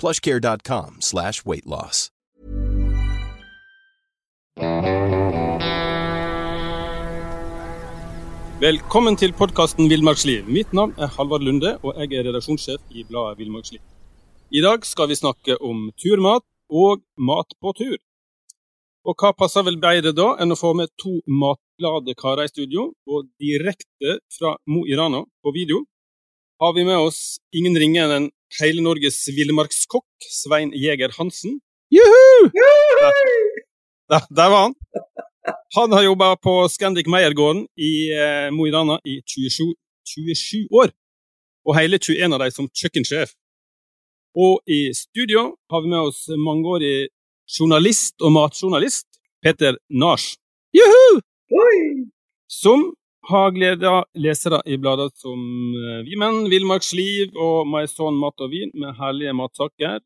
plushcare.com slash weightloss. Velkommen til podkasten Villmarksliv. Mitt navn er Halvard Lunde, og jeg er redaksjonssjef i bladet Villmarksliv. I dag skal vi snakke om turmat og mat på tur. Og hva passer vel bedre da enn å få med to matglade karer i studio, og direkte fra Mo i Rana på video har vi med oss ingen ringere enn hele Norges villmarkskokk, Svein Jæger Hansen. Juhu! Der, der, der var han. Han har jobba på Scandic Meiergården i eh, Mo i Rana i 27, 27 år, og hele 21 av dem som kjøkkensjef. Og i studio har vi med oss mangeårig journalist og matjournalist Peter Nars. Juhu! Som har gleda lesere i blader som eh, Vi menn, Villmarksliv og Maison mat og vin med herlige matsaker.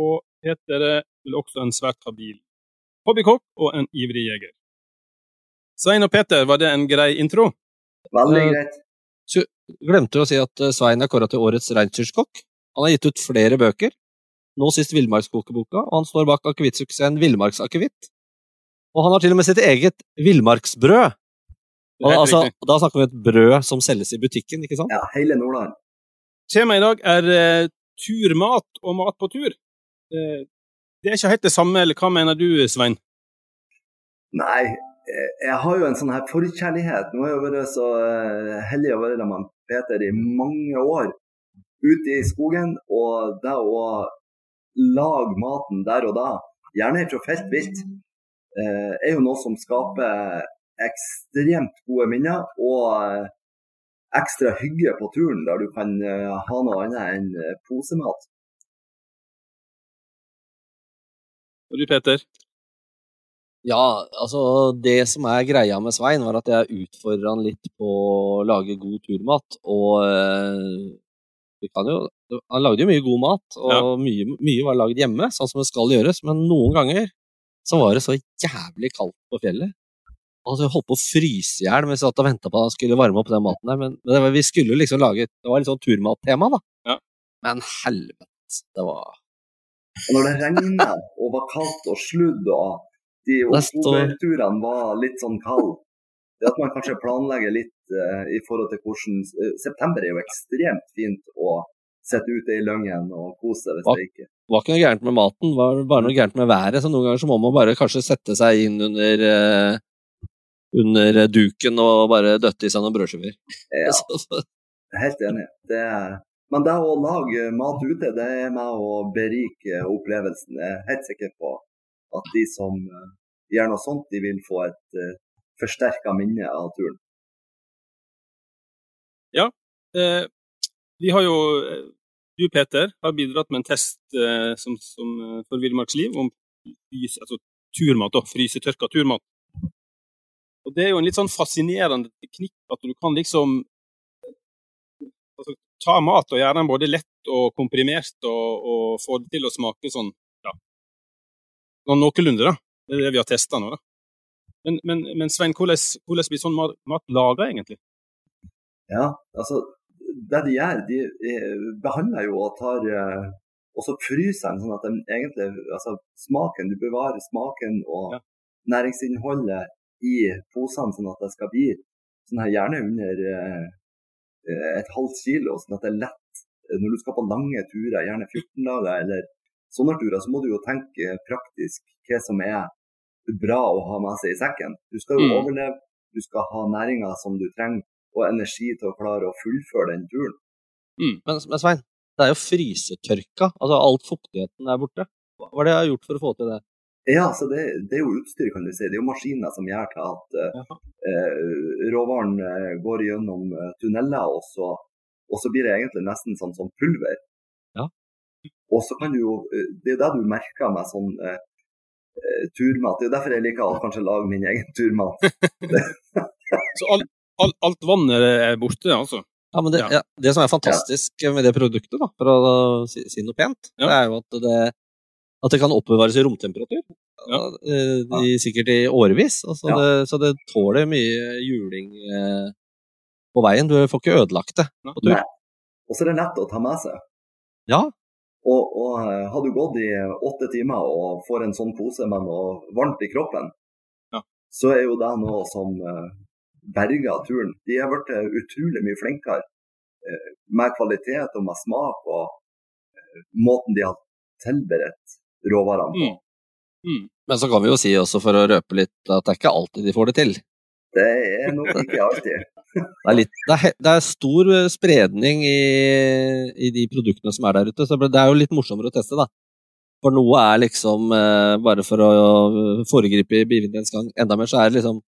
Og Peter er også en svært habil hobbykokk og en ivrig jeger. Svein og Peter, var det en grei intro? Veldig Eh, greit. Så glemte å si at eh, Svein er kåra til årets reinsdyrskokk. Han har gitt ut flere bøker, nå sist Villmarkskokeboka, og han står bak akevittsuksessen Villmarksakevitt. Og han har til og med sitt eget villmarksbrød. Er Altså, da snakker vi om et brød som selges i butikken, ikke sant? Ja, hele Nordland. Temaet i dag er uh, turmat og mat på tur. Uh, det er ikke helt det samme, eller hva mener du, Svein? Nei, eh, jeg har jo en sånn her forkjærlighet. Nå har jeg vært så heldig å være sammen med Peter i mange år. Ute i skogen, og det å lage maten der og da, gjerne fra felt vilt, eh, er jo noe som skaper ekstremt gode minner. Og eh, ekstra hygge på turen, der du kan eh, ha noe annet enn eh, posemat. Og du, Peter? Ja, altså det som er greia med Svein, var at jeg utfordra han litt på å lage god turmat. Og vi kan jo Han lagde jo mye god mat, og Ja. mye, mye var lagd hjemme, sånn som det skal gjøres. Men noen ganger så var det så jævlig kaldt på fjellet. Og jeg holdt på å fryse i hjel mens jeg satt og venta på at han skulle varme opp den maten der. Men, men det var, vi skulle liksom lage Det var litt sånn turmattema, da. Ja. Men helvete, det var Og når det regna og var kaldt og sludd og de oktoberturene var litt sånn kalde, det at man kanskje planlegger litt uh, i forhold til hvordan uh, September er jo ekstremt fint å sitte ute i Løngen og kose seg hvis Hva? det ikke var ikke noe gærent med maten, var bare noe gærent med været. Så noen ganger så må man bare kanskje sette seg inn under, eh, under duken og bare døtte i seg noen brødskiver. Ja, Så- så- jeg helt enig. Det er, men det å lage mat ute, det er med å berike opplevelsen. Jeg er helt sikker på at de som eh, gjør noe sånt, de vil få et uh, forsterka minne av turen. Eh, vi har jo eh, Du, Peter, har bidratt med en test eh, som, som, eh, for Villmarksliv om frys, altså turmat, da, frysetørka turmat. Og Det er jo en litt sånn fascinerende teknikk at du kan liksom altså, ta mat og gjøre den både lett og komprimert og, og få det til å smake sånn ja, sånn noenlunde. da. Det er det vi har testa nå. da. Men, men, men Svein, hvordan, hvordan blir sånn mat, mat laga egentlig? Ja, altså det de gjør, de eh, behandler jo og tar eh, og så fryser den sånn at den egentlig altså smaken, Du bevarer smaken og Ja. næringsinnholdet i posene, sånn at det skal bli sånn her gjerne under eh, et halvt kilo, sånn at det er lett når du skal på lange turer, gjerne 14 dager eller sånne turer så må du jo tenke praktisk hva som er bra å ha med seg i sekken. Du skal jo Mm. overleve, du skal ha næringa som du trenger, og energi til å klare å fullføre den turen. Men, men Svein, det er jo frysetørka. Altså alt fuktigheten er borte. Hva er det jeg har gjort for å få til det? Ja, så det, det er jo utstyr, kan du si. Det er jo maskiner som gjør til at eh, eh, råvaren eh, går gjennom eh, tunneler, og så, og så blir det egentlig nesten sånn som pulver. Ja. Og så kan du jo Det er det du merker med sånn eh, eh, turmat. Det er derfor jeg liker å kanskje lage min egen turmat. Så alt, alt, alt vannet er borte, altså. Ja, men det, Ja. ja, det som er fantastisk med det produktet, da, for å si, si noe pent, Ja. det er jo at det, at det kan oppbevares i romtemperatur. Ja. eh, I, sikkert i årevis. Altså Ja. det, så det tåler mye juling eh, på veien. Du får ikke ødelagt det på tur. Og så er det lett å ta med seg. Ja, Og, og eh, har du gått i åtte timer og får en sånn pose med noe varmt i kroppen, Ja. så er jo det noe som eh, berger turen. De har blitt utrolig mye flinkere med kvalitet og med smak og eh, måten de har tilberedt råvarene på. Mm. Mm. Men så kan vi jo si også, for å røpe litt, at det er ikke alltid de får det til. Det er nok ikke alltid. Det er, litt, det er, det er stor eh, spredning i, i de produktene som er der ute, så det er jo litt morsommere å teste, da. For noe er liksom, eh, bare for å foregripe begivenhetens gang enda mer, så er det liksom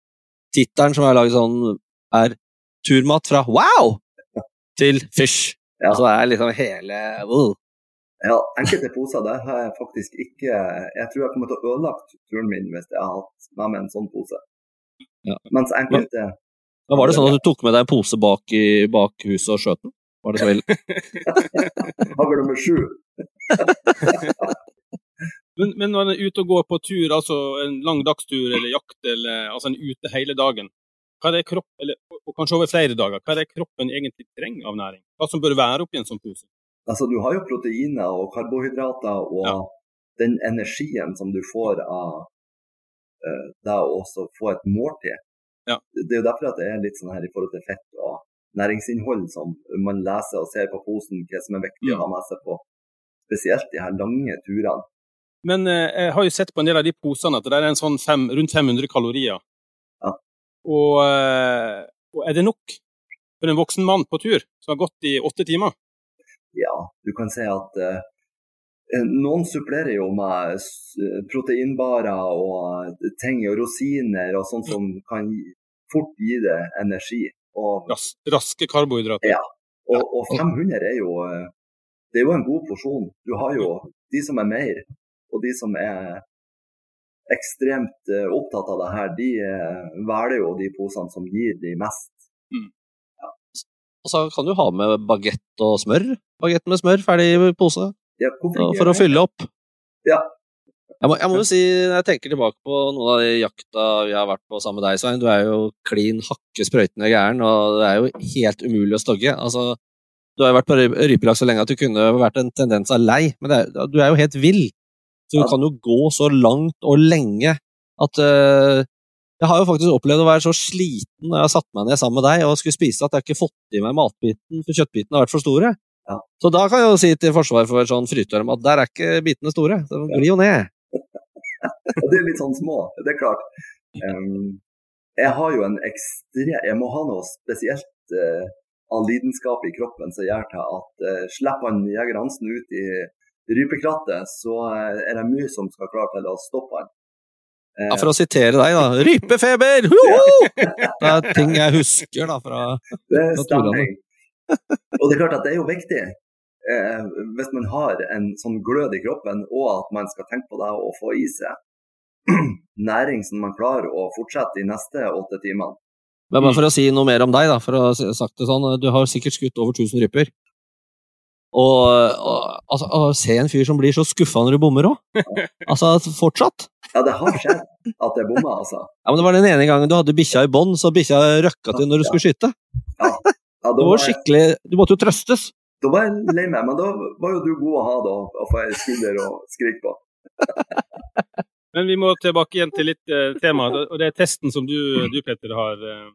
Tittelen som er laget sånn, er turmat fra wow til fish. Ja. Altså det er liksom hele uh. Ja, enkelte poser der har jeg faktisk ikke Jeg tror jeg kommer til å ødelegge turen min hvis jeg har hatt med meg en sånn pose. Ja. Mens enkelte Men var det sånn at du tok med deg en pose bak, i, bak huset og skjøt den? Var det så ille? Hagl nummer sju. Men, men når en er ute og går på tur, altså en lang dagstur eller jakt, eller altså en ute hele dagen, hva er det kropp, eller, og kanskje over flere dager, hva er det kroppen egentlig trenger av næring? Hva som bør være oppi en sånn pose? Altså, du har jo proteiner og karbohydrater og Ja. den energien som du får av uh, det å også få et måltid. Ja. Det er jo derfor at det er litt sånn her i forhold til fett og næringsinnhold som man leser og ser på posen, hva som er viktig å ha med seg på spesielt de her lange turene. Men eh, jeg har jo sett på en del av de posene at det er en sånn fem, rundt 500 kalorier. Ja. Og, eh, og er det nok for en voksen mann på tur som har gått i åtte timer? Ja, du kan si at eh, noen supplerer jo med s- proteinbarer og ting og rosiner og sånt som kan fort gi det energi. Og, Ras, raske karbohydrater. Ja. og, og 500 er jo eh, Det er jo en god porsjon. Du har jo de som er mer, og de som er ekstremt eh, opptatt av det her, de eh, velger jo de posene som gir de mest. Og så kan du ha med bagett og smør. Bagett med smør, ferdig i pose. Ja, For å fylle opp. Ja. Jeg må, jeg må jo si, når jeg tenker tilbake på noen av de jakta vi har vært på sammen med deg, Svein, du er jo klin hakke sprøytende gæren, og det er jo helt umulig å stogge. Altså, du har jo vært på ry- så lenge at du kunne vært en tendens av lei, men er, du er jo helt vill. Så du kan jo gå så langt og lenge at øh, Jeg har jo faktisk opplevd å være så sliten når jeg har satt meg ned sammen med deg og skulle spise at jeg ikke fått i meg matbiten, for kjøttbitene har vært for store. Ja. Så da kan jeg jo si til forsvar for sånn frytørm at der er ikke bitene store. De glir jo ned. Og det er litt sånn små, det er klart. Um, jeg har jo en ekstre... Jeg må ha noe spesielt uh, av lidenskap i kroppen som gjør til at uh, slipper han Jeger Hansen ut i rypekrattet, så uh, er det mye som skal klare til å stoppe han. Eh, Ja, for å sitere deg, da. Rypefeber! Det er ting jeg husker da fra Det Fra stemmer. Og det er klart at det er jo viktig. Eh, hvis man har en sånn glød i kroppen, og at man skal tenke på det og få i seg næring som man klarer å fortsette de neste åtte timene. Men bare for å si noe mer om deg, da, for å ha sagt det sånn. Du har sikkert skutt over 1000 ryper. Og, og altså, å se en fyr som blir så skuffa når du bommer òg. Altså, fortsatt. Ja, det har skjedd at jeg bomma, altså. Ja, men Det var den ene gangen du hadde bikkja i bånd, så bikkja røkka til når du skulle skyte. Ja, ja Det var skikkelig Du måtte jo trøstes. da var jeg lei meg, men da var jo du god å ha da, å få ei skulder å skrike på. Men vi må tilbake igjen til litt eh, tema, og det er testen som du, du Petter, har, eh,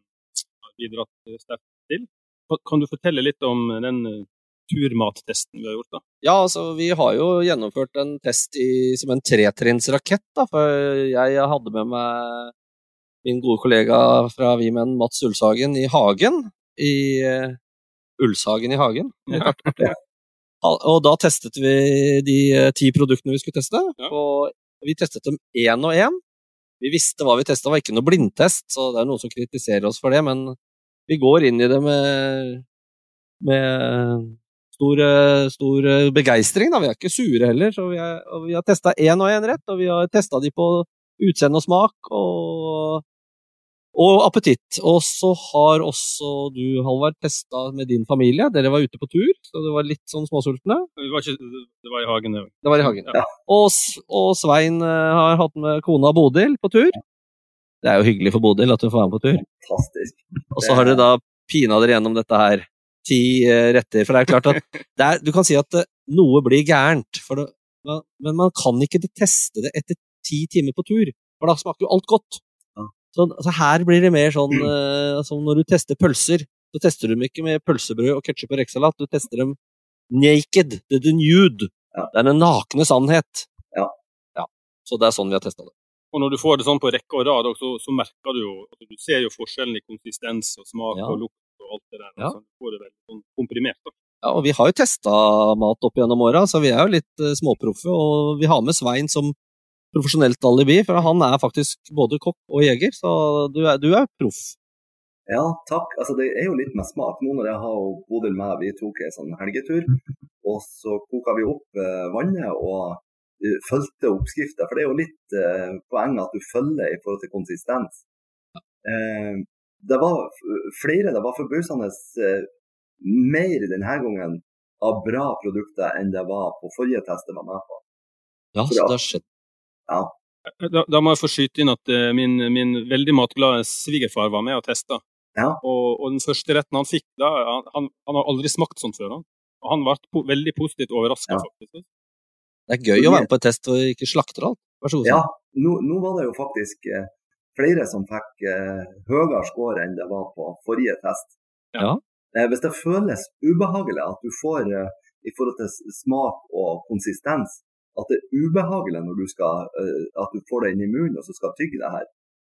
bidratt sterkt til. Kan- Kan du fortelle litt om den eh, turmattesten vi har gjort, da? Ja, altså, vi har jo gjennomført en test i, som en tretrinnsrakett, da. For jeg hadde med meg min gode kollega fra Vimen, Mats Ulshagen, i Hagen. I uh, Ulshagen i Hagen. Ja. Og da testet vi de uh, ti produktene vi skulle teste. Ja. Og vi testet dem én og én. Vi visste hva vi testa, var ikke noe blindtest, så det er noen som kritiserer oss for det, men vi går inn i det med, med stor, eh, stor eh, begeistring. Vi er ikke sure heller, så vi, er, og vi har testa én og én rett, og vi har testa de på utseende og smak og, og appetitt. Og så har også du, Halvard, testa med din familie. Dere var ute på tur, så det var litt sånn småsultne. Det var, ikke, det var i hagen, det. Det var i hagen. Ja. Og, og Svein eh, har hatt med kona Bodil på tur. Det er jo hyggelig for Bodil at hun får være med på tur. Fantastisk. Og så har dere da pina dere gjennom dette her. Ti eh, retter. For det er klart at det er, du kan si at eh, noe blir gærent, for det, men- man kan ikke teste det etter ti timer på tur, for da smaker jo alt godt. Så, altså her blir det mer sånn eh, som når du tester pølser. Så tester du dem ikke med pølsebrød og ketsjup og rekesalat, du tester dem naked. Det er the nude. Ja. Det er den nakne sannhet. Ja. ja. Så det er sånn vi har testa det. Og når du får det sånn på rekke og rad, så, så merker du jo at du ser jo forskjellen i konsistens og smak Ja. og lukt og alt det der. Ja. Altså, får det veldig sånn komprimert. Da. Ja, og vi har jo testa mat opp gjennom åra, så vi er jo litt uh, småproffe. Og vi har med Svein som profesjonelt alibi, for han er faktisk både kokk og jeger, så du er, du er proff. Ja, takk. Altså, det er jo litt med smak. Nå når jeg har Bodil med, vi tok en sånn helgetur, og så koka vi opp eh, vannet og eh, fulgte oppskrifta. For det er jo litt eh, poeng at du følger i forhold til konsistens. Eh, det var flere, det var forbausende eh, mer denne gangen av bra produkter enn det var på forrige test jeg var med på. Ja, så det har skjedd. Da, da må jeg få skyte inn at eh, min, min veldig matglade svigerfar var med og testa. Ja. Og, og den første retten han fikk, da, han, han, har aldri smakt sånn før. Han. Og han ble po veldig positivt overraska, Ja. faktisk. Det er gøy å være med på en test og ikke slakter alt. Vær så god. Ja, nå, nå var det jo faktisk eh, flere som fikk eh, høyere score enn det var på forrige test. Ja. Eh, hvis det føles ubehagelig at du får eh, i forhold til smak og konsistens, at det er ubehagelig når du skal, eh, at du får det inn i munnen og så skal tygge det her,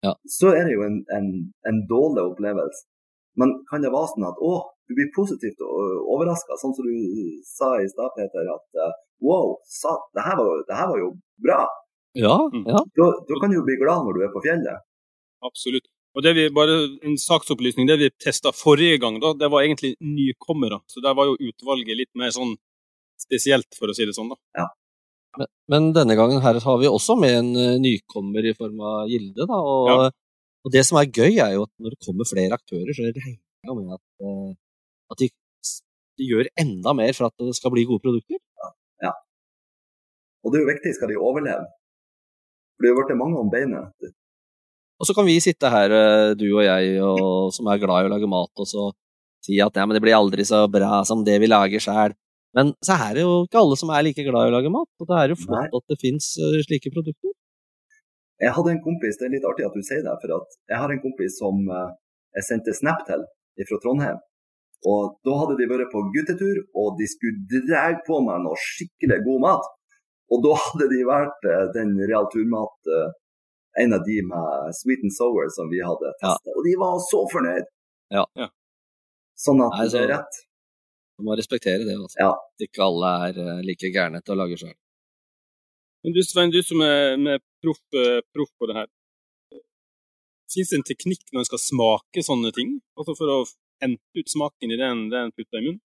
Ja. så er det jo en, en, en dårlig opplevelse. Men kan det være sånn at å, du blir positivt overraska, sånn som du sa i stad, Peter, at eh, wow, sa, det, her var, det her var jo bra. Ja, Mm. ja. Da, da kan du jo bli glad når du er på fjellet. Absolutt. Og det vi, bare En saksopplysning. Det vi testa forrige gang, da, det var egentlig nykommere. Så der var jo utvalget litt mer sånn spesielt, for å si det sånn. da. Men, men denne gangen her har vi også med en eh, nykommer i form av Gilde. Da, og, Ja. og det som er gøy, er jo at når det kommer flere aktører, så regner jeg med at, eh, at de, de gjør enda mer for at det skal bli gode produkter. Ja. Og det er jo viktig, skal de overleve. For det har blitt mange om beinet. Og så kan vi sitte her, eh, du og jeg, og, som er glad i å lage mat, og så si at ja, men det blir aldri så bra som det vi lager sjøl. Men så er det jo ikke alle som er like glad i å lage mat, og det er jo flott at det fins slike produkter. Jeg hadde en kompis, det er litt artig at du sier det, for at jeg har en kompis som eh, jeg sendte snap til fra Trondheim. Og da hadde de vært på guttetur, og de skulle dra på meg noe skikkelig god mat. Og da hadde de vært eh, den Real Turmat, eh, en av de med sweet and sour som vi hadde testet. Og de var så fornøyd! Ja. Ja. Sånn at Nei, så- det er rett. Du må respektere det. Altså. Ja. Ikke alle er eh, like gærne til å lage sjøl. Men du Svein, du som er med proff, eh, proff på det her. Fins det en teknikk når en skal smake sånne ting? Altså for å hente ut smaken i den en putter i munnen?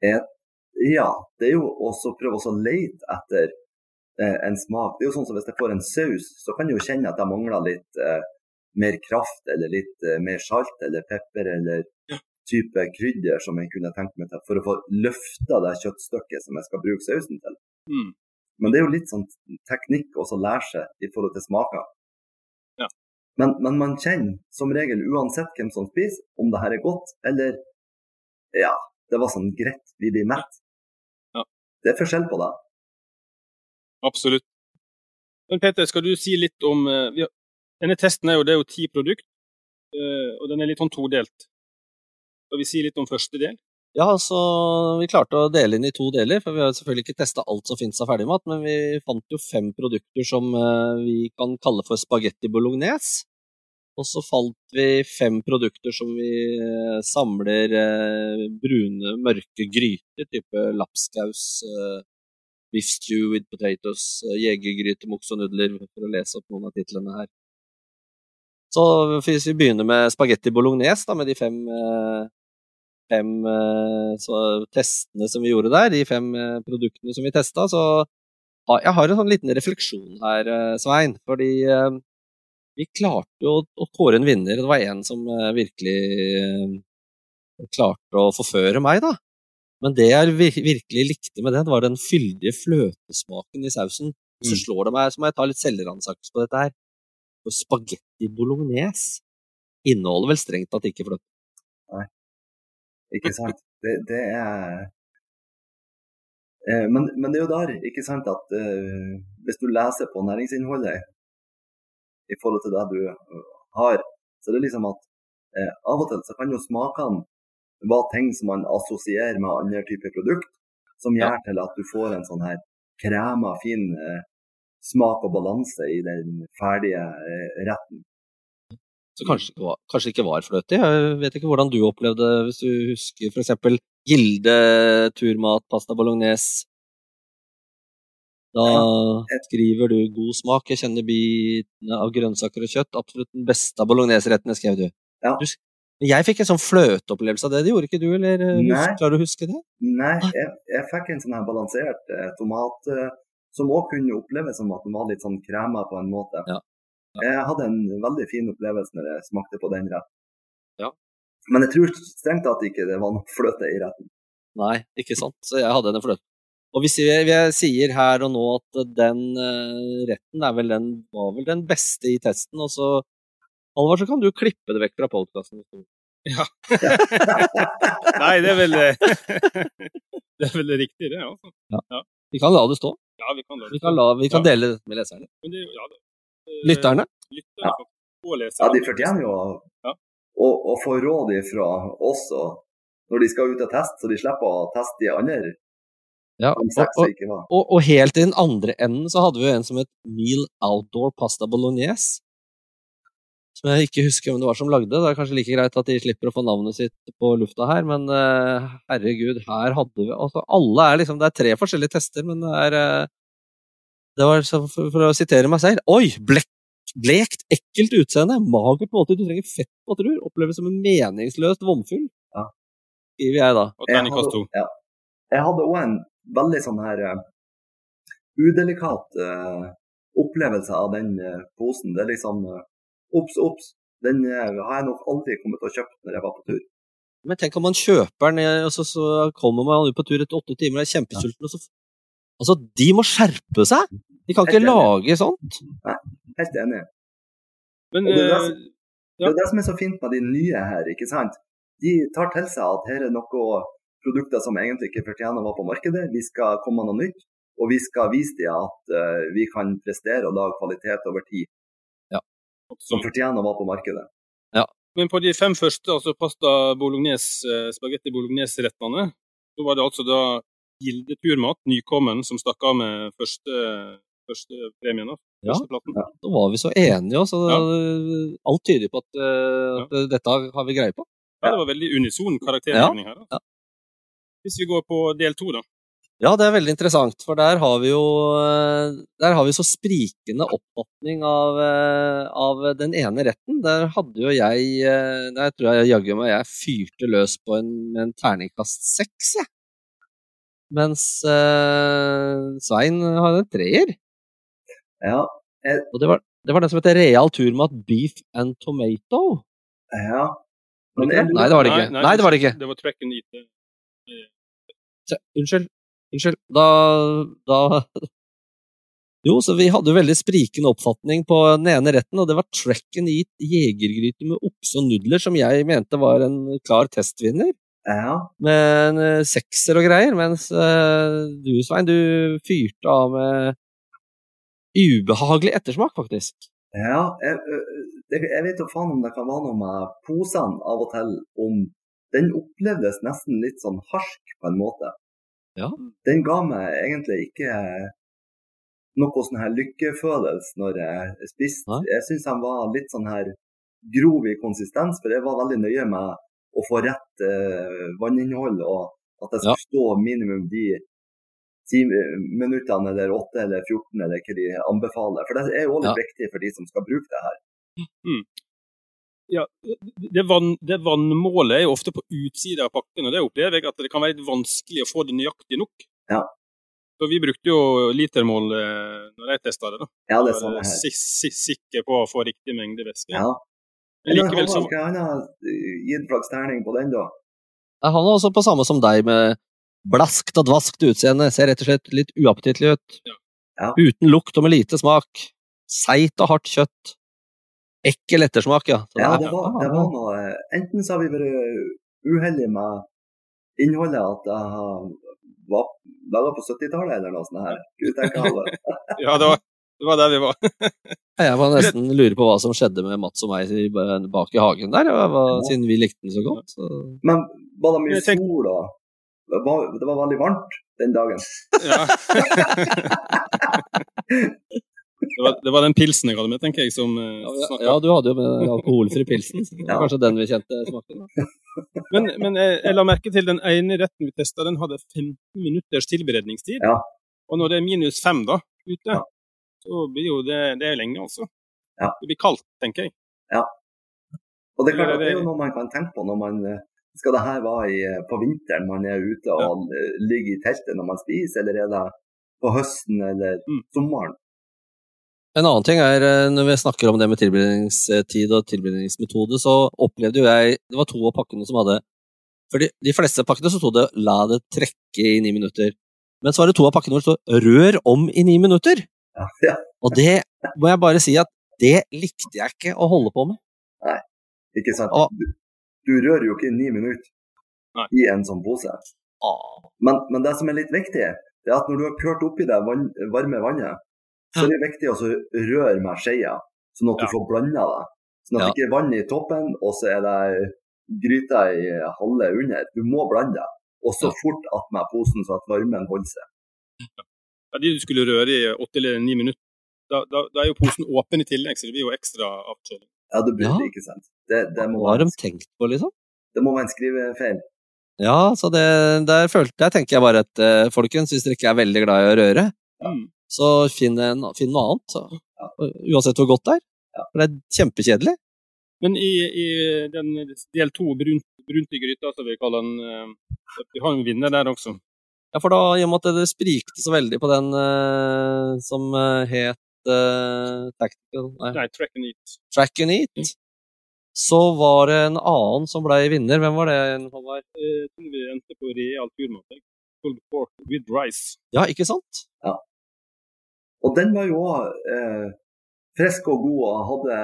Ja, det er jo også å prøve å lete etter eh, en smak. Det er jo sånn som Hvis jeg får en saus, så kan jeg jo kjenne at jeg mangler litt eh, mer kraft, eller litt eh, mer salt eller pepper, eller type krydder som jeg kunne tenkt meg til, for å få løfta det kjøttstykket som jeg skal bruke sausen til. Mm. Men det er jo litt sånn teknikk også å lære seg i forhold til smaker. Ja. Men, men man kjenner som regel, uansett hvem som spiser, om det her er godt, eller ja, det var sånn greit, vi blir mett. Ja. Det er forskjell på det. Absolutt. Men Peter, skal du si litt om eh, vi har, Denne testen er jo, det er jo ti produkt, eh, og den er litt sånn todelt. Skal vi si litt om første del? Ja, så vi klarte å dele inn i to deler, for vi har selvfølgelig ikke testa alt som finnes av ferdigmat, men vi fant jo fem produkter som eh, vi kan kalle for spagetti bolognese. Og så fant vi fem produkter som vi samler brune, mørke gryter, type lapskaus, beef stew with potatoes, eh, jegergryte, moks og nudler, for å lese opp noen av titlene her. Så hvis vi begynner med spagetti bolognese, da, med de fem, eh, fem eh, så, testene som vi gjorde der, de fem produktene som vi testa, så jeg har en sånn liten refleksjon her, Svein. Fordi vi klarte jo å, kåre en vinner. Det var en som virkelig klarte å forføre meg, da. Men det jeg virkelig likte med den, var den fyldige fløtesmaken i sausen. Så Mm. slår det meg, så må jeg ta litt selvransakelse på dette her. For spagetti bolognese inneholder vel strengt tatt ikke fløte. Nei, Ikke sant? Det, det er eh, men, men det er jo der, ikke sant, at uh, hvis du leser på næringsinnholdet i forhold til det du eh, har, så det er liksom at uh, av og til så kan jo smakene være ting som man assosierer med andre typer produkt, som gjør til at du får en sånn her krema, fin eh, smak og balanse i den ferdige eh, retten. Så kanskje, kanskje ikke var fløte. Jeg vet ikke hvordan du opplevde hvis du husker eksempel Gilde turmat, pasta bolognese. Da skriver du 'god smak', jeg kjenner bitene av grønnsaker og kjøtt. Absolutt den beste av bologneserettene, skrev du. Ja. du. Jeg fikk en sånn fløteopplevelse av det, det gjorde ikke du, eller eh, Nei. klarer du å huske det? Nei, jeg, jeg fikk en sånn her balansert eh, tomat eh, som òg kunne oppleves som at den var litt sånn krema på en måte. Ja. Jeg hadde en veldig fin opplevelse når jeg smakte på den retten. Ja. Men jeg tror strengt tatt ikke det var noe fløte i retten. Nei, ikke sant. Så jeg hadde en fløte. Og hvis jeg, jeg sier her og nå at den eh, retten vel den, var vel den beste i testen, og så Halvard, så kan du klippe det vekk fra podkasten. Nei, det er vel Det er vel riktig, det. altså. Vi kan la det stå. Ja, vi kan. Vi kan, la, vi kan Ja. dele det med leserne. Men det, ja, det, eh, Lytterne. Lytterne Ja. Ja, de fortjener jo å, få råd fra oss når de skal ut og teste, så de slipper å teste de andre Ja, og, og, og, og helt i den andre enden så hadde vi jo en som het Meal Outdoor Pasta Bolognese. Som jeg ikke husker hvem det var som lagde. Det er kanskje like greit at de slipper å få navnet sitt på lufta her, men uh, herregud, her hadde vi altså Alle er liksom Det er tre forskjellige tester, men det er uh, Det var så, for, for å sitere meg selv Oi! Blek, blekt, ekkelt utseende. Magert måltid. Du trenger fett på trur. Oppleves som en meningsløst vomfyll. Ja. Skriver jeg da. Og ja. jeg hadde òg en veldig sånn her uh, udelikat opplevelse av den posen. Det er liksom uh, Obs, obs. Den eh, har jeg nok aldri kommet til å kjøpe når jeg var på tur. Men tenk om man kjøper den, eh, og så, så kommer man ut på tur etter åtte timer og er kjempesulten, og så Altså, de må skjerpe seg! De kan ikke enig. lage sånt. Nei, Helt enig. Men det er det eh, som- Det er det som er så fint med de nye her. ikke sant? De tar til seg at her er noe produkter som egentlig ikke fortjener å være på markedet. Vi skal komme med noe nytt, og vi skal vise dem at uh, vi kan prestere og lage kvalitet over tid som fortjener å være på markedet. Men på de fem første, altså pasta bolognese, eh, spagetti bolognese-rettene, så var det altså da Gilde Turmat, nykommen, som stakk av med første, første premien. da. Ja. Førsteplassen. Da var vi så enige, så Ja. alt tyder på at, at ja. dette har vi greie på. Ja, det var veldig unison karaktergivning her. Ja. Hvis vi går på del to, da. Ja, det er veldig interessant, for der har vi jo eh, Der har vi så sprikende oppfatning av, eh, av den ene retten. Der hadde jo jeg eh, Der tror jeg jaggu meg jeg fyrte løs på en, en terningkast seks, jeg. Mens eh, Svein har en treer. Ja, Og det var, det var den som het Real Turmat Beef and Tomato. ja. Men det? Nei, det var det ikke. Nei, det var det ikke. Det var track and eat. Unnskyld. Unnskyld. Da, da Jo, så vi hadde jo veldig sprikende oppfatning på den ene retten, og det var track and eat jegergryte med okse og nudler, som jeg mente var en klar testvinner, ja. med en eh, sekser og greier, mens eh, du, Svein, du fyrte av med ubehagelig ettersmak, faktisk. Ja, jeg, jeg vet jo faen om det kan være noe med posene av og til, om den opplevdes nesten litt sånn harsk på en måte. Ja. Den ga meg egentlig ikke noe sånn her lykkefølelse når jeg spiste. Nei. Jeg syns den var litt sånn her grov i konsistens, for jeg var veldig nøye med å få rett eh, vanninnhold, og at jeg skulle stå minimum de ti minuttene eller 8 eller 14 eller hva de anbefaler. For det er jo også ja. viktig for de som skal bruke det her. Ja, det, vann, det vannmålet er jo ofte på utsida av pakken, og det opplever jeg at det kan være litt vanskelig å få det nøyaktig nok. Ja. Så Vi brukte jo litermål eh, når jeg testa det. da. Ja, det er sånn her. si- si- sikker på å få riktig mengde væske. Ja. Men likevel så Skal han ha eh, gitt flaks terning på den, da? Han er også på samme som deg, med blaskt og dvaskt utseende. Ser rett og slett litt uappetittlig ut. Ja. Ja. Uten lukt og med lite smak. Seigt og hardt kjøtt. Ekkel ettersmak, ja. Så Ja, det var, det var noe eh, Enten så har vi vært uheldige med innholdet, at jeg var laga på 70-tallet eller noe sånt her. Gud. Ja, det var, det var der vi var. Jeg var nesten lurer på hva som skjedde med Mats og meg i- bak i hagen der, var, siden vi likte den så godt. Så. Men var det mye tenk- sol da? det var, det var veldig varmt den dagen? Ja. Det var, det var den pilsen jeg hadde med, tenker jeg, som eh, Ja, ja, du hadde jo med alkoholfri pilsen. Det var kanskje den vi kjente smaken. da. Men, men jeg, jeg la merke til den ene retten vi testa, den hadde 15 minutters tilberedningstid. Ja. Og når det er minus fem da, ute, Ja. så blir jo det, det er lenge, altså. Ja. Det blir kaldt, tenker jeg. Ja. Og det, klart, det er jo noe man kan tenke på når man eh, skal det her være i, eh, på vinteren, man er ute og ligger i teltet når man spiser, eller er det på høsten eller Mm. sommeren? En annen ting er, eh, når vi snakker om det med tilberedningstid og tilberedningsmetode, så opplevde jo jeg Det var to av pakkene som hadde For de, de fleste pakkene så sto det 'la det trekke i ni minutter'. Men så var det to av pakkene hvor det stod 'rør om i ni minutter'. Ja, ja. Og det må jeg bare si at det likte jeg ikke å holde på med. Nei, Ikke sant? Og, Du, du rører jo ikke i ni minutter Nei. i en sånn pose. Ah, Men, men det som er litt viktig, det er at når du har kjørt oppi det varme vannet, så det er viktig å røre med skeia, sånn at du Ja. får blanda det. Sånn at Ja. det ikke er vann i toppen, og så er det gryta i halve under. Du må blande det. Og så Ja. fort attmed posen, så at varmen holder seg. Ja, de du skulle røre i åtte eller ni minutter, da, da, da er jo posen åpen i tillegg, så det blir jo ekstra avkjøling. Ja, det blir Ja. ikke sant. Det, det, må hva har de tenkt på, liksom? det må være en skrivefeil. Ja, så det, der, følte, jeg, tenker jeg bare at eh, folkens, hvis dere ikke er veldig glad i å røre, Mm. Så finn, en, finn noe annet. Så. Uansett hvor godt det er. For det er kjempekjedelig. Men i, i den del to, brunt, brunt i gryta, som vi kaller den, eh, vi har en vinner der også. Ja, for da, i og med at det sprikte så veldig på den uh, som eh, het uh, Tactical nei, Nei, track and eat. Track and Eat, så var det en annen som ble vinner. Hvem var det? Håvard? Jeg tror vi endte på real turmat. Pulled pork with rice. Ja, ikke sant? Og den var jo òg eh, frisk og god og hadde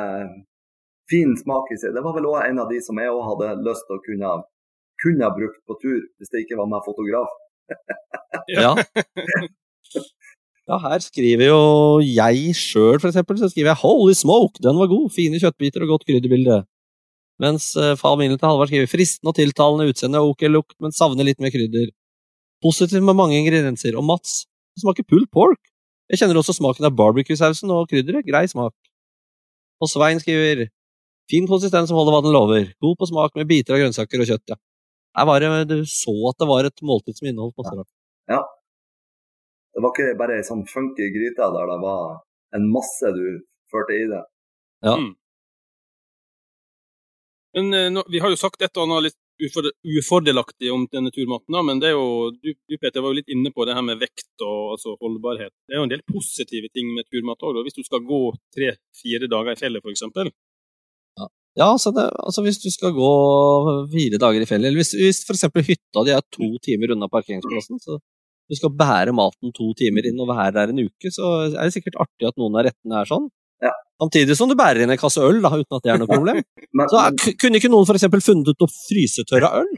fin smak i seg. Det var vel òg en av de som jeg òg hadde lyst til å kunne, kunne ha brukt på tur, hvis det ikke var med fotograf. Ja. ja, her skriver jo jeg sjøl, eksempel, så skriver jeg 'Holy smoke, den var god! Fine kjøttbiter og godt krydderbilde'. Mens eh, familien til Halvard skriver 'fristende og tiltalende utseende, ok lukt, men savner litt mer krydder'. Positiv med mange ingredienser. Og Mats, det smaker pulled pork. Jeg kjenner også smaken av barbecue-sausen og krydderet. Grei smak. Og Svein skriver 'fin konsistens som holder hva den lover'. God på smak med biter av grønnsaker og kjøtt', ja. Her var det, du så at det var et måltid som inneholdt masse rart. Det var ikke bare ei sånn funky gryte der det var en masse du førte i det. Ja. Mm. Men eh, nå, Vi har jo sagt et og annet litt ufordelaktig om denne turmaten, da, men det er jo, du, du Peter var jo litt inne på det her med vekt og altså, holdbarhet. Det er jo en del positive ting med turmat òg, hvis du skal gå tre-fire dager i fjellet f.eks. Ja, altså, det, altså hvis du skal gå fire dager i fjellet, eller hvis, hvis eksempel hytta di er to timer unna parkeringsplassen, så du skal bære maten to timer inn og være der en uke, så er det sikkert artig at noen av rettene er sånn. Ja. Samtidig som du bærer inn en kasse øl, da, uten at det er noe problem. Men, Så er, kunne ikke noen for eksempel funnet ut å frysetørre øl?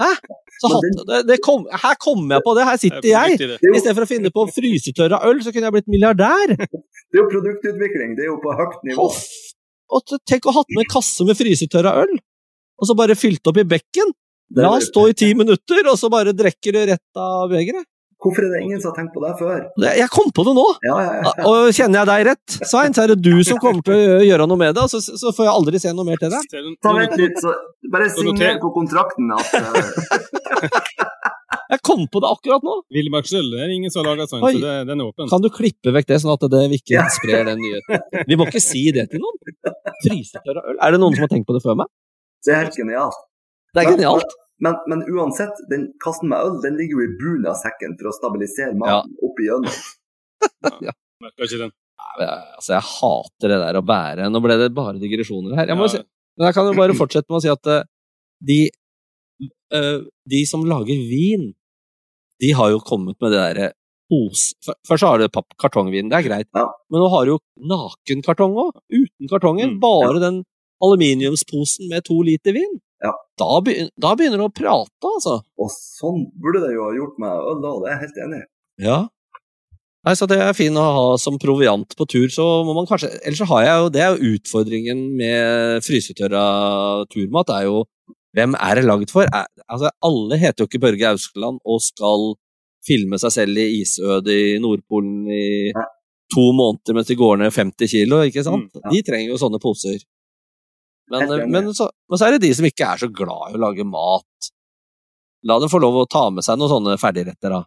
Hæ? Hatt, det, det kom, her kommer jeg på det, her sitter jeg. det, I stedet for å finne på frysetørra øl, så kunne jeg blitt milliardær. det er jo produktutvikling, det er jo på høyt nivå. Hoff. Og tenk å ha hatt med en kasse med frysetørra øl. og så bare fylt opp i bekken. La stå i ti minutter, og så bare drikker du rett av begeret. Hvorfor er det ingen som har tenkt på det før? Jeg kom på det nå! Ja, ja, ja. Og kjenner jeg deg rett, Svein, så er det du som kommer til å gjøre noe med det, og så, så får jeg aldri se noe mer til deg. Er Ta vent litt, så bare signer på kontrakten at eh, Jeg kom på det akkurat nå! Villmarksøl er det ingen som har laga sånn, så det, den er åpen. Kan du klippe vekk det, sånn at det ikke sprer den nyheten? Vi må ikke si det til noen. Frysetørra øl. Er det noen som har tenkt på det før meg? Det er helt genialt. Det er genialt. Men, men uansett, den kassen med øl den ligger jo i bunnen av sekken for å stabilisere maten oppi ja. Merka ikke den. Altså, jeg hater det der å bære Nå ble det bare digresjoner her. Jeg må Ja. si, men jeg kan jo bare fortsette med å si at eh, de, eh, de som lager vin, de har jo kommet med det derre pose Først så har du kartongvin, det er greit. Ja. Men nå har du jo nakenkartong òg, uten kartongen. Mm, bare den aluminiumsposen med to liter vin. Ja. Da, begynner, da begynner du å prate, altså. Og sånn burde det jo ha gjort med øl da, det er jeg helt enig i. Ja. Nei, så det er fint å ha som proviant på tur, så må man kanskje Ellers så har jeg jo Det er jo utfordringen med frysetørra turmat, er jo Hvem er det lagd for? Er, altså, alle heter jo ikke Børge Auskeland og skal filme seg selv i isødet i Nordpolen i to måneder mens de går ned 50 kilo, ikke sant? Mm, ja. De trenger jo sånne poser. Men, men, så, men så er det de som ikke er så glad i å lage mat. La dem få lov å ta med seg noen sånne ferdigretter, da.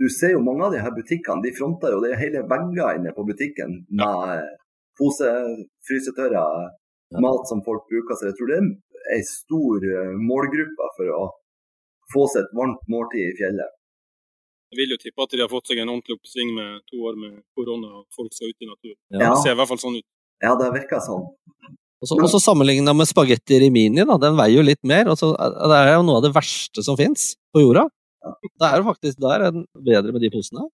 Du ser jo mange av de her butikkene, de fronter jo det er hele vegger inne på butikken med ja. pose, frysetørra mat som folk bruker. Så jeg tror det er ei stor eh, målgruppe for å få seg et varmt måltid i fjellet. Jeg vil jo tippe at de har fått seg en ordentlig oppsving med to år med korona og folk skal ut i naturen. Ja. Det ser i hvert fall sånn ut. Ja, det virker sånn. Og så- sammenligna med spagetti rimini, da, den veier jo litt mer. Og så er- det er jo noe av det verste som fins på jorda. Det er jo faktisk der en bedre med de posene.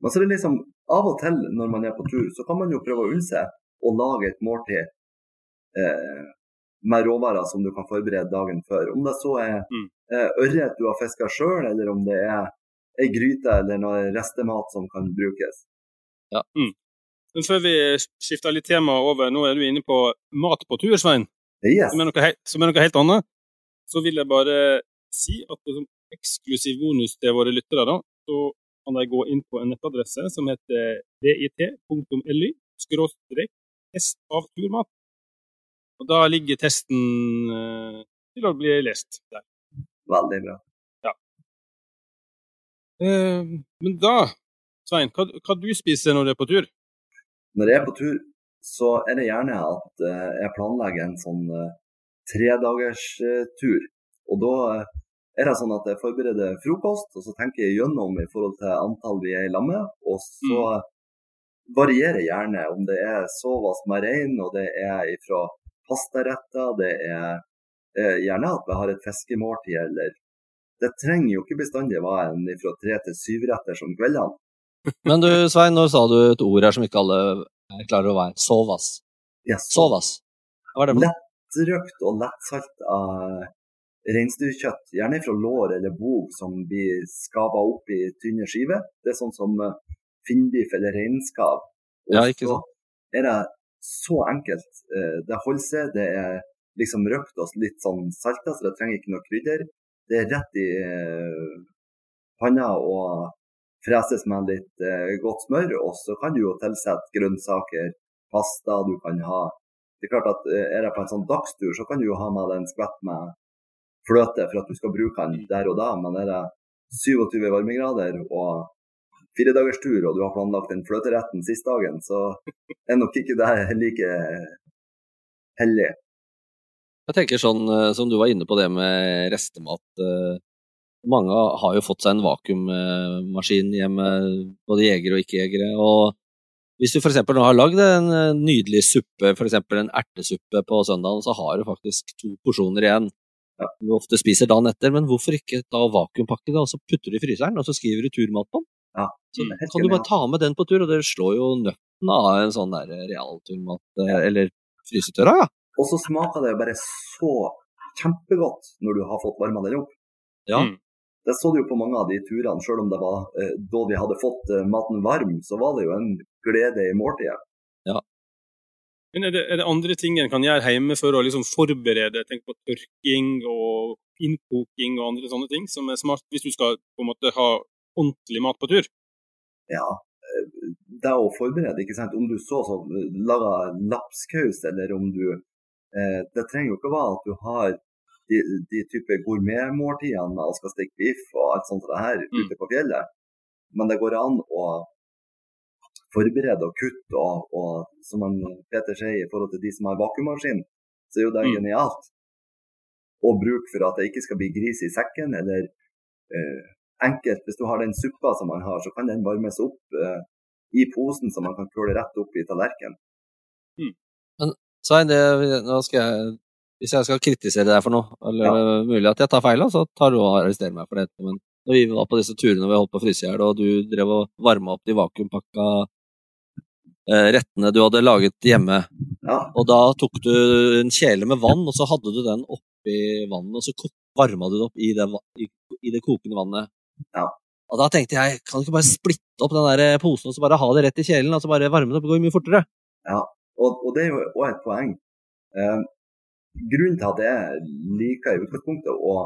Men så er det liksom, av og til når man er på tur, så kan man jo prøve å unne seg å lage et måltid eh, med råvarer som du kan forberede dagen før. Om det så er Mm. eh, ørret du har fiska sjøl, eller om det er ei gryte eller noe restemat som kan brukes. Men før vi skifter litt tema over, nå er du inne på mat på tur, Svein, Yes. som er noe, som er noe helt annet. Så vil jeg bare si at det som eksklusiv bonus til våre lyttere, da, så kan de gå inn på en nettadresse som heter dit.ly skråstrek test av turmat. Og da ligger testen eh, til å bli lest der. Veldig bra. Eh, men da, Svein, hva, hva du spiser når du er på tur? Når jeg er på tur, så er det gjerne at eh, jeg planlegger en sånn uh, tredagerstur. Og da eh, er det sånn at jeg forbereder frokost, og så tenker jeg gjennom i forhold til antall vi er i lag med. Og så varierer gjerne om det er sovas med rein, og det er fra pastaretter, det er eh, gjerne at vi har et fiskemåltid, eller Det trenger jo ikke bestandig være en fra tre til syv retter som kveldene. Men du, Svein, nå sa du et ord her som ikke alle er klarer å være. Sovas. Yes. Sovas. Hva er det for noe? lettrøkt og lettsalt av reinsdyrkjøtt, gjerne fra lår eller bog, som blir skava opp i tynne skiver. Det er sånn som eh, finnbiff eller reinskav. Ja, ikke så er det så enkelt. Eh, Det holder seg. Det er liksom røkt og litt sånn salta, så det trenger ikke noe krydder. Det er rett i eh, panna og freses med litt eh, godt smør. Og så kan du jo tilsette grønnsaker, pasta du kan ha. Det er klart at eh, Er det på en sånn dagstur, så kan du jo ha med deg en skvett med fløte for at du skal bruke den der og da. Men er det 27 varmegrader og fire dagers tur, og du har planlagt den fløteretten siste dagen, så er nok ikke det like hellig. Jeg tenker sånn eh, som du var inne på det med restemat. Mange har jo fått seg en vakuummaskin hjemme, både jegere og ikke-jegere. og Hvis du f.eks. nå har lagd en eh, nydelig suppe, f.eks. en ertesuppe på søndagen, så har du faktisk to porsjoner igjen. Ja. Du ofte spiser dagen etter, men hvorfor ikke da vakuumpakke det, og så putter du i fryseren, og så skriver du turmat på den? Ja, Så kan du bare ta med den på tur, og det slår jo nøtten av en sånn der realturmat, eh, eller frysetørra, ja. Og så smaker det jo bare så kjempegodt når du har fått varma den opp. Ja. Mm. Det så du jo på mange av de turene, selv om det var eh, da vi hadde fått eh, maten varm, så var det jo en glede i måltidet. Men er det, er det andre ting en kan gjøre hjemme for å liksom forberede? Tenk på tørking og innkoking og andre sånne ting som er smart hvis du skal på en måte ha ordentlig mat på tur? Ja, eh, det å forberede, ikke sant. Om du så sånn lager lapskaus, eller om du eh, Det trenger jo ikke å være at du har de, de type gourmetmåltidene med skal stikke biff og alt sånt det her Mm. ute på fjellet. Men det går an å forberede og kutte, og, og som han Peter sier, i forhold til de som har vakuummaskin, så er jo det Mm. genialt å bruke for at det ikke skal bli gris i sekken, eller eh, enkelt, hvis du har den suppa som man har, så kan den varmes opp eh, i posen, så man kan køle rett opp i tallerkenen. Svein, det, nå skal jeg, hvis jeg skal kritisere deg for noe, eller er mulig at jeg tar feil, så tar du og arresterer meg for det. Men når vi var på disse turene vi holdt på å fryse i hjel, og du drev og varma opp de vakuumpakka eh, rettene du hadde laget hjemme, Ja, og da tok du en kjele med vann, og så hadde du den oppi vannet, og så varma du det opp i det, i, i det kokende vannet. Ja. Og da tenkte jeg, kan du ikke bare splitte opp den der posen og så bare ha det rett i kjelen, og så bare varme det opp, det går mye fortere. og, og det er jo òg et poeng. Eh, grunnen til at jeg liker i utgangspunktet å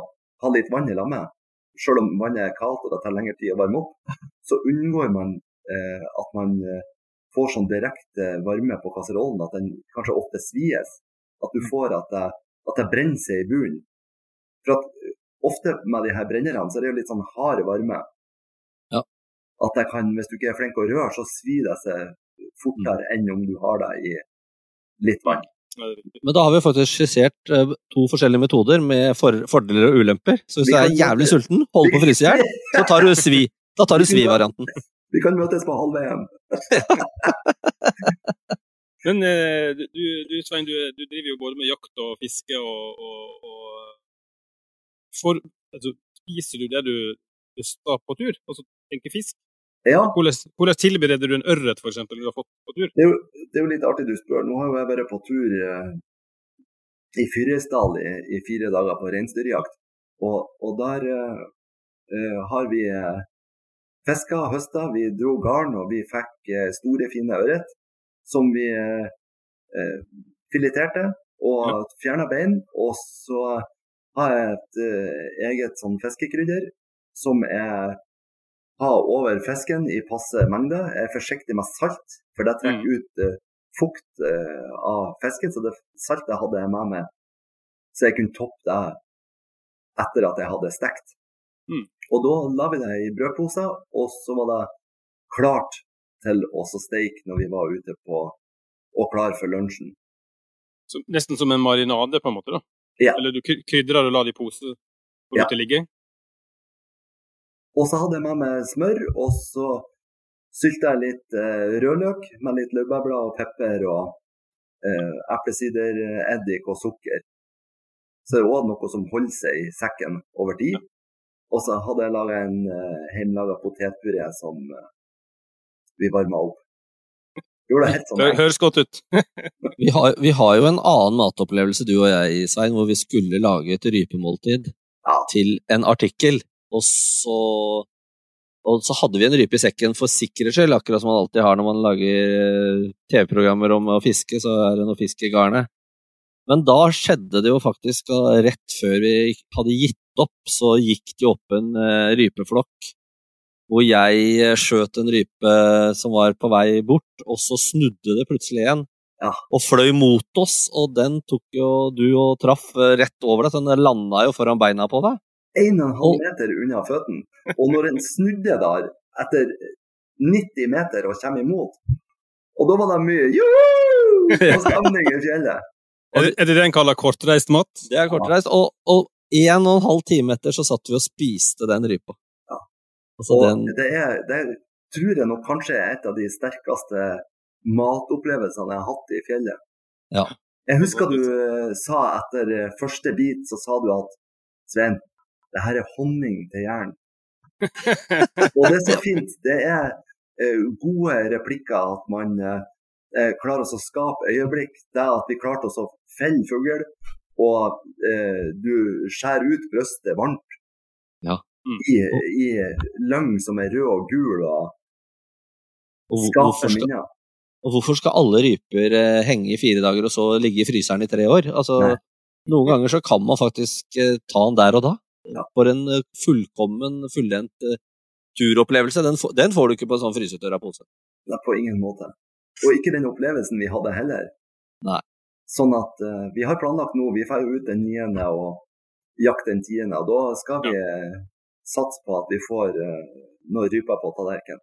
ha litt vann i lammet, selv om vannet er kaldt og det tar lengre tid å varme opp, så unngår man eh, at man eh, får sånn direkte varme på kasserollen, at den kanskje ofte svies. At du får at det, at det brenner seg i bunnen. For at eh, ofte med de her brennerne, så er det jo litt sånn hard varme. Ja. At det kan, hvis du ikke er flink å røre, så svir det seg fortere enn om du har det i litt vann. Men da har vi faktisk skissert eh, to forskjellige metoder med for fordeler og ulemper. Så hvis Vi du er jævlig jævlig sulten, hold på å fryse i hjel, så tar du svi. Da tar du svi-varianten. Vi kan møtes på halvveien. Men eh, du, du Svein, du, du driver jo både med jakt og fiske og, og, og for, altså, Spiser du det du du skal på tur? Altså tenker fisk? Ja, Hvordan, hvordan tilbereder du en ørret, f.eks., du har fått på tur? det er, jo, det er jo litt artig du spør. Nå har jeg vært på tur eh, i Fyresdal i, i fire dager på reinsdyrjakt. Og, og der eh, eh, har vi eh, fiska, høsta, vi dro garn og vi fikk eh, store, fine ørret som vi eh, eh, fileterte og fjerna bein. Og så har jeg et eget sånn fiskekrydder som jeg har over fisken i passe mengde. Er forsiktig med salt, for det trekker ut uh, fukt uh, av fisken. Så det saltet hadde jeg med meg, så jeg kunne toppe det etter at jeg hadde stekt. Mm. Og da la vi det i brødposer, og så var det klart til å steke steike når vi var ute på og klar for lunsjen. Så, nesten som en marinade, på en måte? da? Ja. Eller du krydrer og lar det i pose og Ja. ligge? Og så hadde jeg med meg smør, og så sylta jeg litt eh, rødløk med litt laurbærblad og pepper og eh, eplesidereddik og sukker. Så det er òg noe som holder seg i sekken over tid. Og så hadde jeg laga en eh, hjemmelaga potetpuré som eh, vi varma opp. Gjorde det helt sånn. Det høres godt ut. Vi har, vi har jo en annen matopplevelse, du og jeg, Svein, hvor vi skulle lage et rypemåltid Ja. til en artikkel. Og så, og så hadde vi en rype i sekken for sikkerhets skyld, akkurat som man alltid har når man lager eh, TV-programmer om å fiske, så er det noe fisk i garnet. Men da skjedde det jo faktisk rett før vi hadde gitt opp, så gikk det jo opp en eh, rypeflokk. Hvor jeg eh, skjøt en rype som var på vei bort, og så snudde det plutselig igjen og fløy mot oss, og den tok jo du og traff rett over deg, så den landa jo foran beina på deg. En og en halv Og- meter unna føttene. Og når den snudde der etter 90 meter og kommer imot, og da var det mye joho! og stemning i fjellet. Er det, er det det en kaller kortreist mat? Det er kortreist. Og, og en og en halv time etter så satt vi og spiste den rypa. Ja. Altså Og den, det, er, det er, tror jeg nok kanskje er et av de sterkeste matopplevelsene jeg har hatt i fjellet. Ja. Jeg husker du eh, sa etter eh, første bit, så sa du at Svein, det her er honning til jern. Og det er så fint. Det er eh, gode replikker at man eh, eh, klarer oss å skape øyeblikk. Det at vi klarte oss å felle fugl, og eh, du skjærer ut brøstet varmt Ja. i, i løgn som er rød og gul, og skaper hvorfor, skal, minner. Og hvorfor skal alle ryper eh, henge i fire dager og så ligge i fryseren i tre år? Altså, Nei. noen ganger så kan man faktisk eh, ta den der og da. Ja. For en eh, fullkommen, fullendt eh, turopplevelse. Den, den får du ikke på en sånn frysetørra pose. Nei, på ingen måte. Og ikke den opplevelsen vi hadde heller. Nei. Sånn at uh, vi har planlagt nå, vi drar ut den niende og jakter den tiende. Og da skal vi ja. satse på at vi får uh, noen ryper på tallerkenen.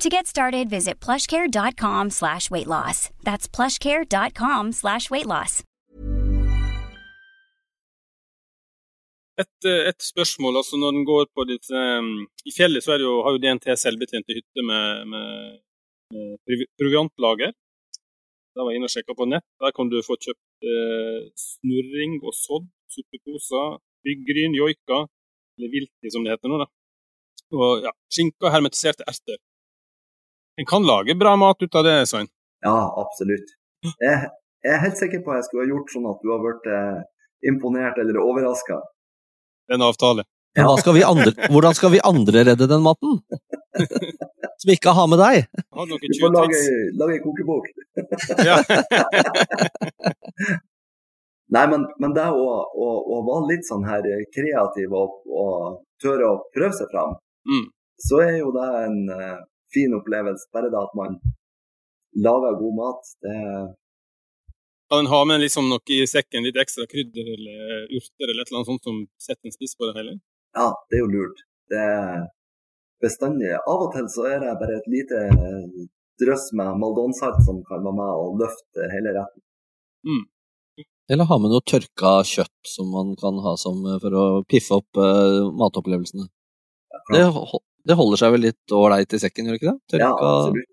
To get started, visit plushcare.com slash weight loss. That's plushcare.com slash weight loss. Et, eh, et spørsmål, altså når den går på ditt um, I fjellet så jo, har jo DNT selvbetjente hytter med, med, med proviantlager. Da var jeg inne og sjekka på nett. Der kan du få kjøpt eh, snurring og sodd, suppeposer, byggryn, joika, eller vilti som det heter nå, da. Og ja, skinke og hermetiserte erter. En kan lage bra mat ut av det, Svein. Ja, absolutt. Jeg, jeg er helt sikker på at jeg skulle ha gjort sånn at du har vært eh, imponert eller overraska. Er en avtale. Ja. hva skal vi andre, hvordan skal vi andre redde den maten? Som ikke har med deg? Har du får 20 lage, en lage kokebok. Ja. Nei, men, men det å, å, å være litt sånn her kreativ og, og tørre å prøve seg fram, Mm. så er jo det en eh, fin opplevelse. Bare det at man lager god mat. Det, Kan en ha med liksom noe i sekken, litt ekstra krydder eller urter eller et eller annet sånt som setter en spiss på det hele? ja, det er jo lurt. Det er bestandig. Av og til så er det bare et lite drøss med maldonsalt som kan være med og løfte hele retten. Eller ha med noe tørka kjøtt som man kan ha som, eh, for å piffe opp uh, matopplevelsene. Det, ho- det holder seg vel litt ålreit i sekken, gjør det ikke det? Ja, absolutt.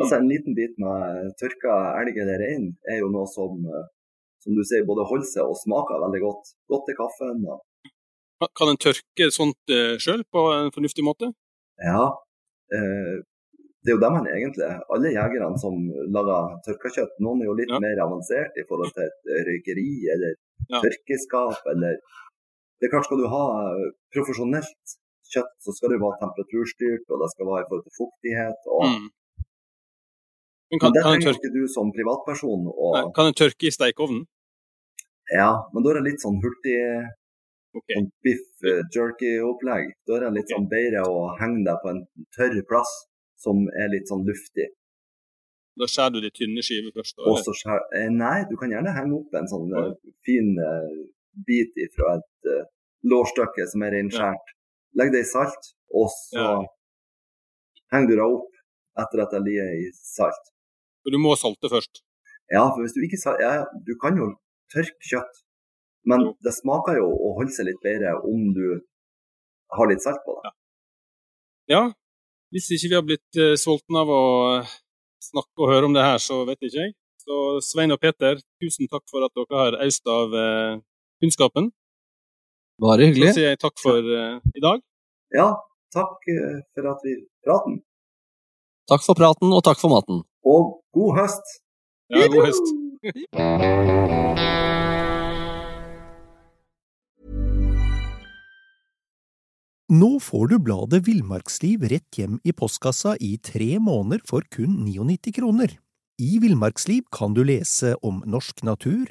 Altså En liten bit med tørka elg eller rein er jo noe som, eh, som du sier, både holder seg og smaker veldig godt. Godt til kaffen. Og, Kan- en tørke sånt uh, sjøl på en fornuftig måte? ja, eh, det er jo dem han egentlig Alle jegerne som lager tørka kjøtt, noen er jo litt Ja. mer avansert i forhold til et eh, røykeri eller Ja. tørkeskap eller Det er klart, skal du ha eh, profesjonelt kjøtt, så skal det være temperaturstyrt, og det skal være i forhold til fuktighet. og Mm. Men Men det kan, en trenger ikke du som privatperson. Og, nei, kan en tørke i stekeovnen? Ja, men da er det litt sånn hurtig okay. sånn biff eh, jerky-opplegg. Da er det litt okay. sånn bedre å henge deg på en tørr plass som er litt sånn luftig. Da skjærer du de tynne skivene først? da, Og så skjær... eh, Nei, du kan gjerne henge opp en sånn Ja. eh, fin uh, bit fra et uh, lårstykke som er reinskjært. Legg det i salt, og så Ja. henger du deg opp etter at det ligger i salt. Du må salte først. Ja, for hvis du ikke salter ja, Du kan jo tørke kjøtt, men Jo. det smaker jo å holde seg litt bedre om du har litt salt på det. Ja, hvis ikke vi har blitt uh, sultne av å eh, snakke og høre om det her, så vet ikke jeg. Så Svein og Peter, tusen takk for at dere har øst av uh, kunnskapen. Bare hyggelig. Så sier jeg takk for uh, i dag. Ja, takk eh, for at vi praten. Takk for praten, og takk for maten. Og god høst! Ja, god høst. Nå får du bladet Villmarksliv rett hjem i postkassa i tre måneder for kun 99 kroner. I Villmarksliv kan du lese om norsk natur,